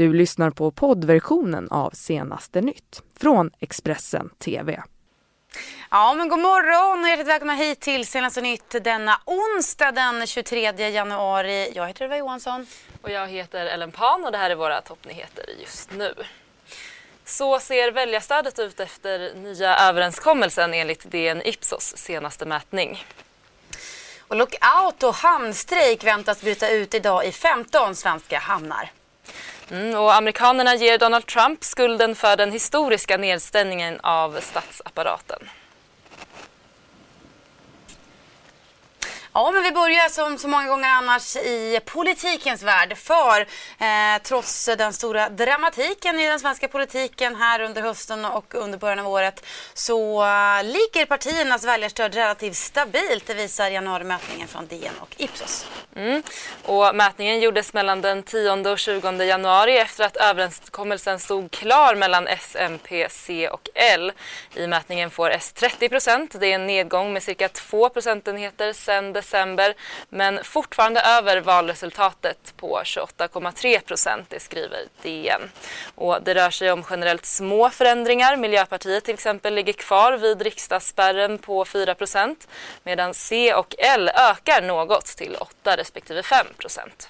Du lyssnar på poddversionen av Senaste nytt från Expressen TV. Ja, men god morgon och hjärtligt välkomna hit till Senaste nytt denna onsdag den 23 januari. Jag heter Eva Johansson. Och jag heter Ellen Pan och det här är våra toppnyheter just nu. Så ser väljarstödet ut efter nya överenskommelsen enligt DN Ipsos senaste mätning. Och lockout och hamnstrejk väntas bryta ut idag i 15 svenska hamnar. Mm, och amerikanerna ger Donald Trump skulden för den historiska nedstängningen av statsapparaten. Ja, men vi börjar som så många gånger annars i politikens värld. För eh, trots den stora dramatiken i den svenska politiken här under hösten och under början av året så eh, ligger partiernas väljarstöd relativt stabilt. Det visar januarimätningen från DN och Ipsos. Mm. Och mätningen gjordes mellan den 10 och 20 januari efter att överenskommelsen stod klar mellan S, MP, C och L. I mätningen får S 30 procent. Det är en nedgång med cirka 2 procentenheter sedan december men fortfarande över valresultatet på 28,3 procent, det skriver DN. Och det rör sig om generellt små förändringar. Miljöpartiet till exempel ligger kvar vid riksdagsspärren på 4 procent medan C och L ökar något till 8 respektive 5 procent.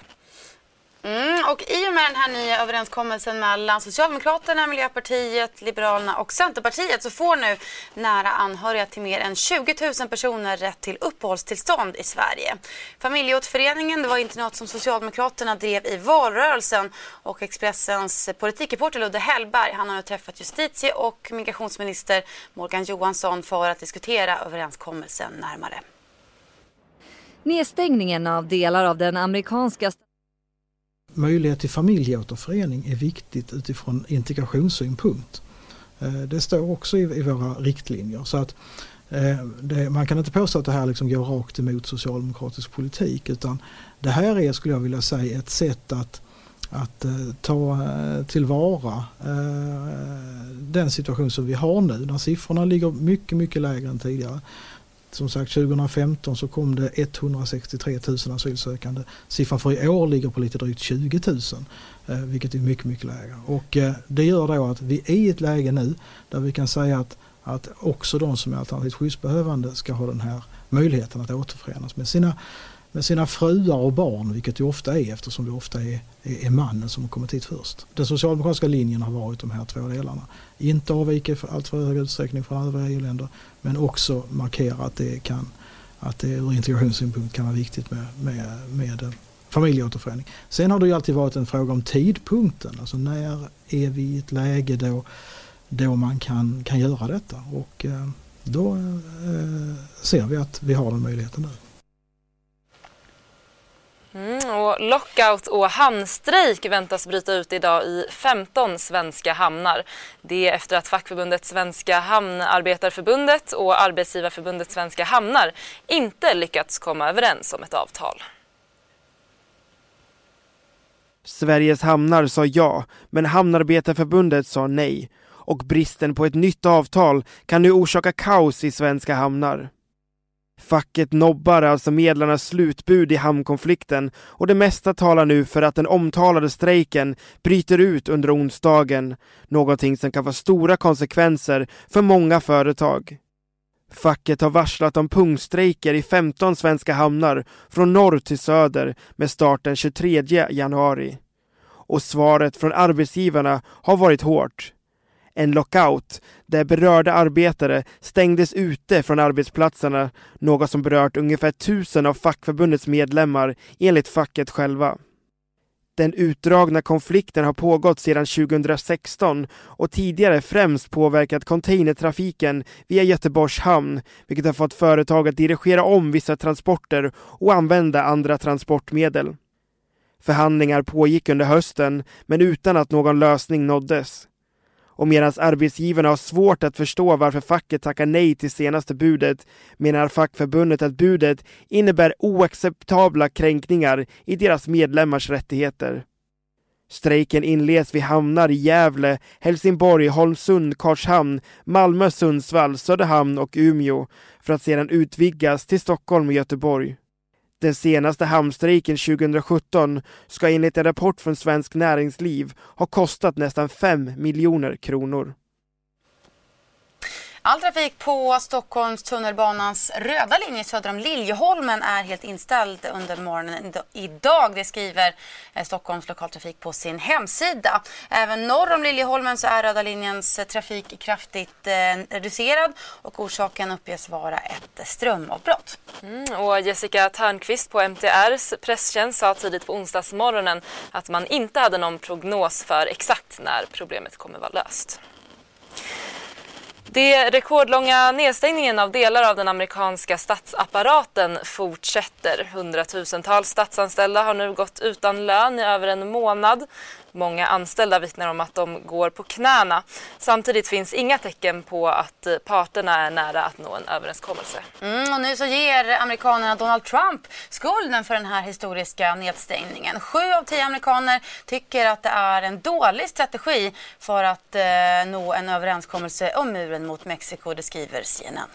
Mm, och I och med den här nya överenskommelsen mellan Socialdemokraterna, Miljöpartiet, Liberalerna och Centerpartiet så får nu nära anhöriga till mer än 20 000 personer rätt till uppehållstillstånd i Sverige. Familjeåterföreningen det var inte något som Socialdemokraterna drev i valrörelsen och Expressens politikreporter Ludde Hellberg han har nu träffat justitie och migrationsminister Morgan Johansson för att diskutera överenskommelsen närmare. Nedstängningen av delar av den amerikanska möjlighet till familjeåterförening är viktigt utifrån integrationssynpunkt. Eh, det står också i, våra riktlinjer. Så att eh, det, man kan inte påstå att det här liksom går rakt emot socialdemokratisk politik utan det här är, skulle jag vilja säga, ett sätt att, att eh, ta tillvara den situation som vi har nu när siffrorna ligger mycket, mycket lägre än tidigare som sagt 2015 så kom det 163 000 asylsökande. Siffran för i år ligger på lite drygt 20 000 eh, vilket är mycket, mycket lägre. Och eh, det gör då att vi är i ett läge nu där vi kan säga att, att också de som är alternativt skyddsbehövande ska ha den här möjligheten att återförenas med sina med sina fruar och barn, vilket det ofta är eftersom det ofta är, är, är mannen som har kommit hit först. Den socialdemokratiska linjen har varit de här två delarna. Inte avvika för allt för hög utsträckning från övriga EU-länder men också markera att det, kan, att det ur integrationssynpunkt kan vara viktigt med, med, med eh, familjeåterförening. Sen har det ju alltid varit en fråga om tidpunkten. Alltså när är vi i ett läge då, då man kan, kan göra detta? Och eh, då eh, eh, ser vi att vi har den möjligheten nu. Mm, och lockout och hamnstrejk väntas bryta ut idag i 15 svenska hamnar. Det är efter att fackförbundet Svenska Hamnarbetarförbundet och Arbetsgivarförbundet Svenska Hamnar inte lyckats komma överens om ett avtal. Sveriges hamnar sa ja, men Hamnarbetarförbundet sa nej. Och bristen på ett nytt avtal kan nu orsaka kaos i svenska hamnar. Facket nobbar alltså medlarnas slutbud i hamnkonflikten och det mesta talar nu för att den omtalade strejken bryter ut under onsdagen, någonting som kan få stora konsekvenser för många företag. Facket har varslat om punktstrejker i 15 svenska hamnar från norr till söder med start den 23 januari. Och svaret från arbetsgivarna har varit hårt en lockout där berörda arbetare stängdes ute från arbetsplatserna, något som berört ungefär tusen av fackförbundets medlemmar enligt facket själva. Den utdragna konflikten har pågått sedan 2016 och tidigare främst påverkat containertrafiken via Göteborgs hamn, vilket har fått företag att dirigera om vissa transporter och använda andra transportmedel. Förhandlingar pågick under hösten, men utan att någon lösning nåddes. Och medan arbetsgivarna har svårt att förstå varför facket tackar nej till senaste budet menar fackförbundet att budet innebär oacceptabla kränkningar i deras medlemmars rättigheter. Strejken inleds vid hamnar i Gävle, Helsingborg, Holmsund, Karlshamn, Malmö, Sundsvall, Söderhamn och Umeå för att sedan utvidgas till Stockholm och Göteborg. Den senaste hamnstrejken 2017 ska enligt en rapport från Svensk Näringsliv ha kostat nästan 5 miljoner kronor. All trafik på Stockholms tunnelbanans röda linje söder om Liljeholmen är helt inställd under morgonen idag. Det skriver eh, Stockholms lokaltrafik på sin hemsida. Även norr om Liljeholmen så är röda linjens trafik kraftigt eh, reducerad och orsaken uppges vara ett strömavbrott. Mm, och Jessica Törnqvist på MTRs presstjänst sa tidigt på onsdagsmorgonen att man inte hade någon prognos för exakt när problemet kommer vara löst. Det rekordlånga nedstängningen av delar av den amerikanska statsapparaten fortsätter. Hundratusentals statsanställda har nu gått utan lön i över en månad. Många anställda vittnar om att de går på knäna. Samtidigt finns inga tecken på att parterna är nära att nå en överenskommelse. Mm, och nu så ger amerikanerna Donald Trump skulden för den här historiska nedstängningen. Sju av tio amerikaner tycker att det är en dålig strategi för att eh, nå en överenskommelse om muren mot Mexiko, det skriver CNN.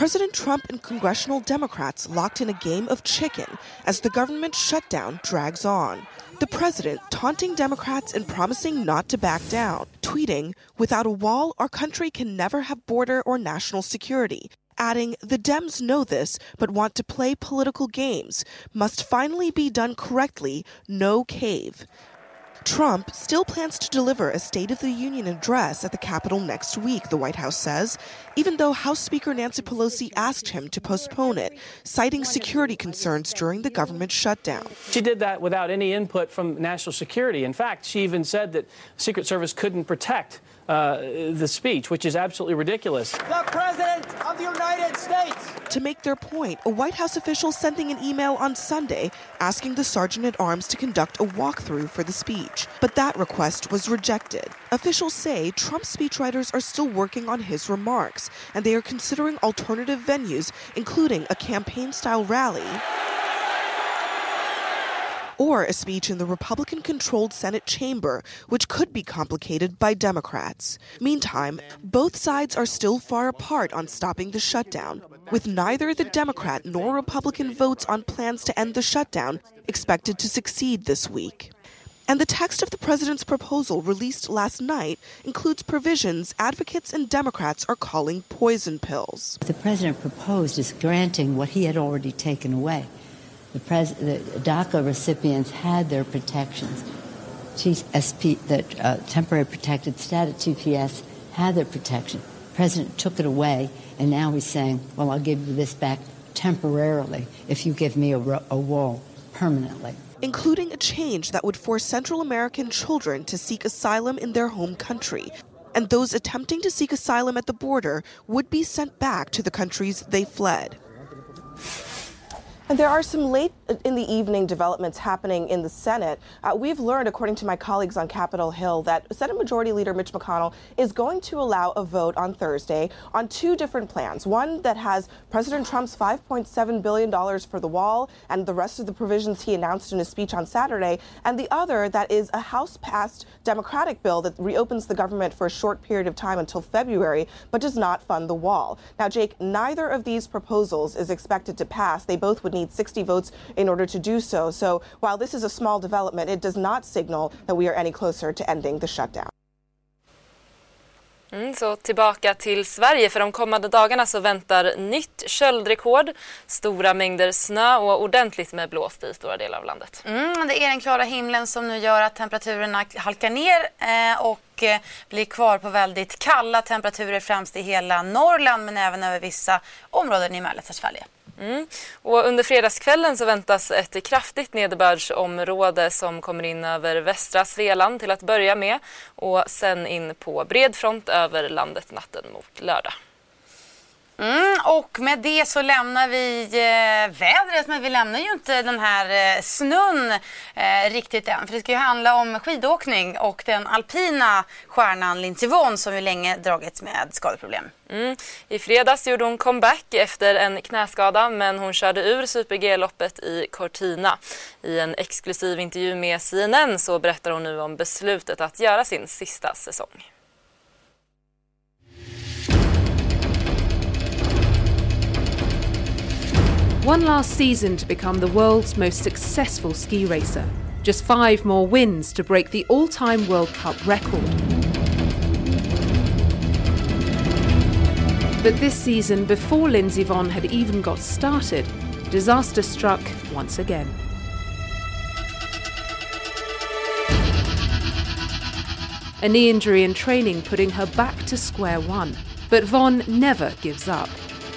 President Trump and congressional Democrats locked in a game of chicken as the government shutdown drags on. The president taunting Democrats and promising not to back down, tweeting, Without a wall, our country can never have border or national security. Adding, The Dems know this, but want to play political games. Must finally be done correctly, no cave. Trump still plans to deliver a State of the Union address at the Capitol next week, the White House says, even though House Speaker Nancy Pelosi asked him to postpone it, citing security concerns during the government shutdown. She did that without any input from national security. In fact, she even said that Secret Service couldn't protect uh, the speech, which is absolutely ridiculous. The President of the United States! To make their point, a White House official sending an email on Sunday asking the Sergeant at Arms to conduct a walkthrough for the speech. But that request was rejected. Officials say Trump's speechwriters are still working on his remarks, and they are considering alternative venues, including a campaign style rally or a speech in the Republican controlled Senate chamber, which could be complicated by Democrats. Meantime, both sides are still far apart on stopping the shutdown, with neither the Democrat nor Republican votes on plans to end the shutdown expected to succeed this week. And the text of the president's proposal released last night includes provisions advocates and Democrats are calling poison pills. The president proposed is granting what he had already taken away the, pres- the DACA recipients had their protections. TSP, the uh, temporary protected status, TPS, had their protection. The president took it away, and now he's saying, well, I'll give you this back temporarily if you give me a, a wall permanently. Including a change that would force Central American children to seek asylum in their home country. And those attempting to seek asylum at the border would be sent back to the countries they fled. And there are some late in the evening developments happening in the Senate. Uh, we've learned, according to my colleagues on Capitol Hill, that Senate Majority Leader Mitch McConnell is going to allow a vote on Thursday on two different plans. One that has President Trump's $5.7 billion for the wall and the rest of the provisions he announced in his speech on Saturday, and the other that is a House passed Democratic bill that reopens the government for a short period of time until February, but does not fund the wall. Now, Jake, neither of these proposals is expected to pass. They both would need 60 votes in order to do so. So while this is a small development, it does not signal that we are any closer to ending the shutdown. Mm, så tillbaka till Sverige för de kommande dagarna så väntar nytt köldrekord, stora mängder snö och ordentligt med blåst i stora delar av landet. Mm, det är den klara himlen som nu gör att temperaturerna halkar ner eh, och eh, blir kvar på väldigt kalla temperaturer främst i hela Norrland men även över vissa områden i mellersta Sverige. Mm. Och under fredagskvällen så väntas ett kraftigt nederbördsområde som kommer in över västra Svealand till att börja med och sen in på bred front över landet natten mot lördag. Mm, och med det så lämnar vi eh, vädret, men vi lämnar ju inte den här eh, snön eh, riktigt än. För det ska ju handla om skidåkning och den alpina stjärnan Lindsey Vonn som ju länge dragits med skadeproblem. Mm. I fredags gjorde hon comeback efter en knäskada men hon körde ur Super-G-loppet i Cortina. I en exklusiv intervju med CNN så berättar hon nu om beslutet att göra sin sista säsong. One last season to become the world's most successful ski racer. Just five more wins to break the all time World Cup record. But this season, before Lindsey Vonn had even got started, disaster struck once again. A knee injury in training putting her back to square one. But Vonn never gives up.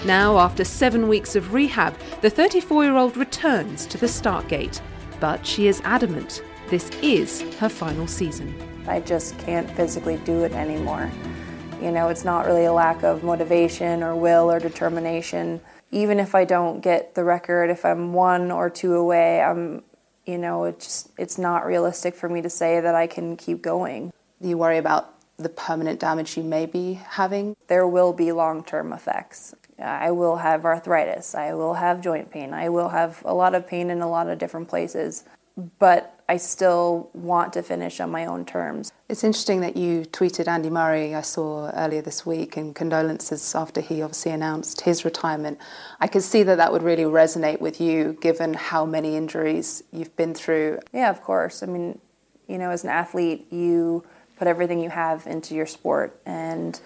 Now, after seven weeks of rehab, the 34 year old returns to the start gate. But she is adamant this is her final season. I just can't physically do it anymore. You know, it's not really a lack of motivation or will or determination. Even if I don't get the record, if I'm one or two away, I'm, you know, it's just, it's not realistic for me to say that I can keep going. You worry about the permanent damage you may be having? There will be long term effects. I will have arthritis, I will have joint pain, I will have a lot of pain in a lot of different places, but I still want to finish on my own terms. It's interesting that you tweeted Andy Murray, I saw earlier this week, and condolences after he obviously announced his retirement. I could see that that would really resonate with you given how many injuries you've been through. Yeah, of course. I mean, you know, as an athlete, you put everything you have into your sport and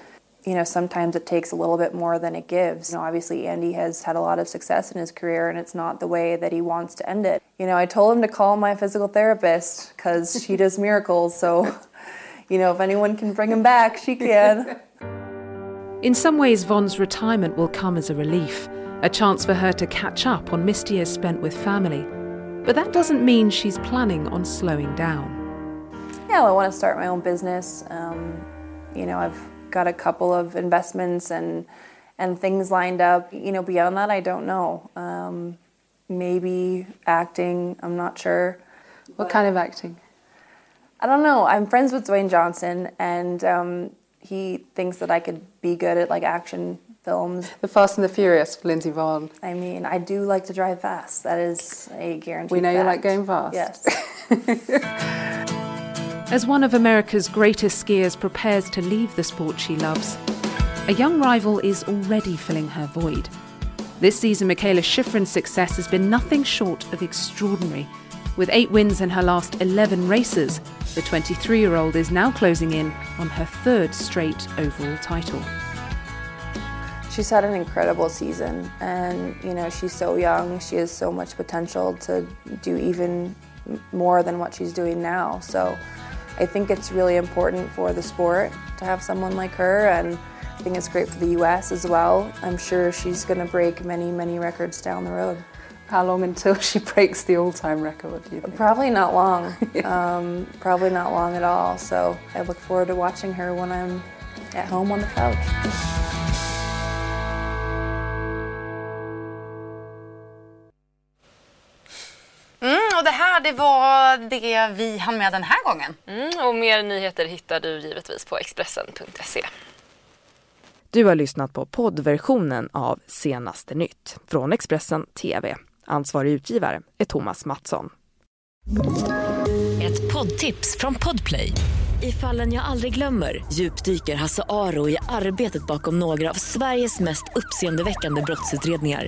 you know sometimes it takes a little bit more than it gives. You know obviously andy has had a lot of success in his career and it's not the way that he wants to end it. You know i told him to call my physical therapist because she does miracles so you know if anyone can bring him back she can. In some ways vonn's retirement will come as a relief a chance for her to catch up on missed years spent with family. But that doesn't mean she's planning on slowing down. Yeah well, i want to start my own business. Um, you know i've got a couple of investments and and things lined up. You know, beyond that, I don't know. Um, maybe acting. I'm not sure. What kind of acting? I don't know. I'm friends with Dwayne Johnson, and um, he thinks that I could be good at like action films. The Fast and the Furious, Lindsay Vonn. I mean, I do like to drive fast. That is a guarantee. We know fact. you like going fast. Yes. As one of America's greatest skiers prepares to leave the sport she loves, a young rival is already filling her void. This season, Michaela Schifrin's success has been nothing short of extraordinary. With eight wins in her last 11 races, the 23 year old is now closing in on her third straight overall title. She's had an incredible season, and you know, she's so young, she has so much potential to do even more than what she's doing now. So I think it's really important for the sport to have someone like her, and I think it's great for the US as well. I'm sure she's going to break many, many records down the road. How long until she breaks the all time record, do you think? Probably not long. um, probably not long at all. So I look forward to watching her when I'm at home on the couch. Det var det vi hann med den här gången. Mm, och mer nyheter hittar du givetvis på Expressen.se. Du har lyssnat på poddversionen av Senaste nytt från Expressen TV. Ansvarig utgivare är Thomas Mattsson. Ett poddtips från Podplay. I fallen jag aldrig glömmer djupdyker Hasse Aro i arbetet bakom några av Sveriges mest uppseendeväckande brottsutredningar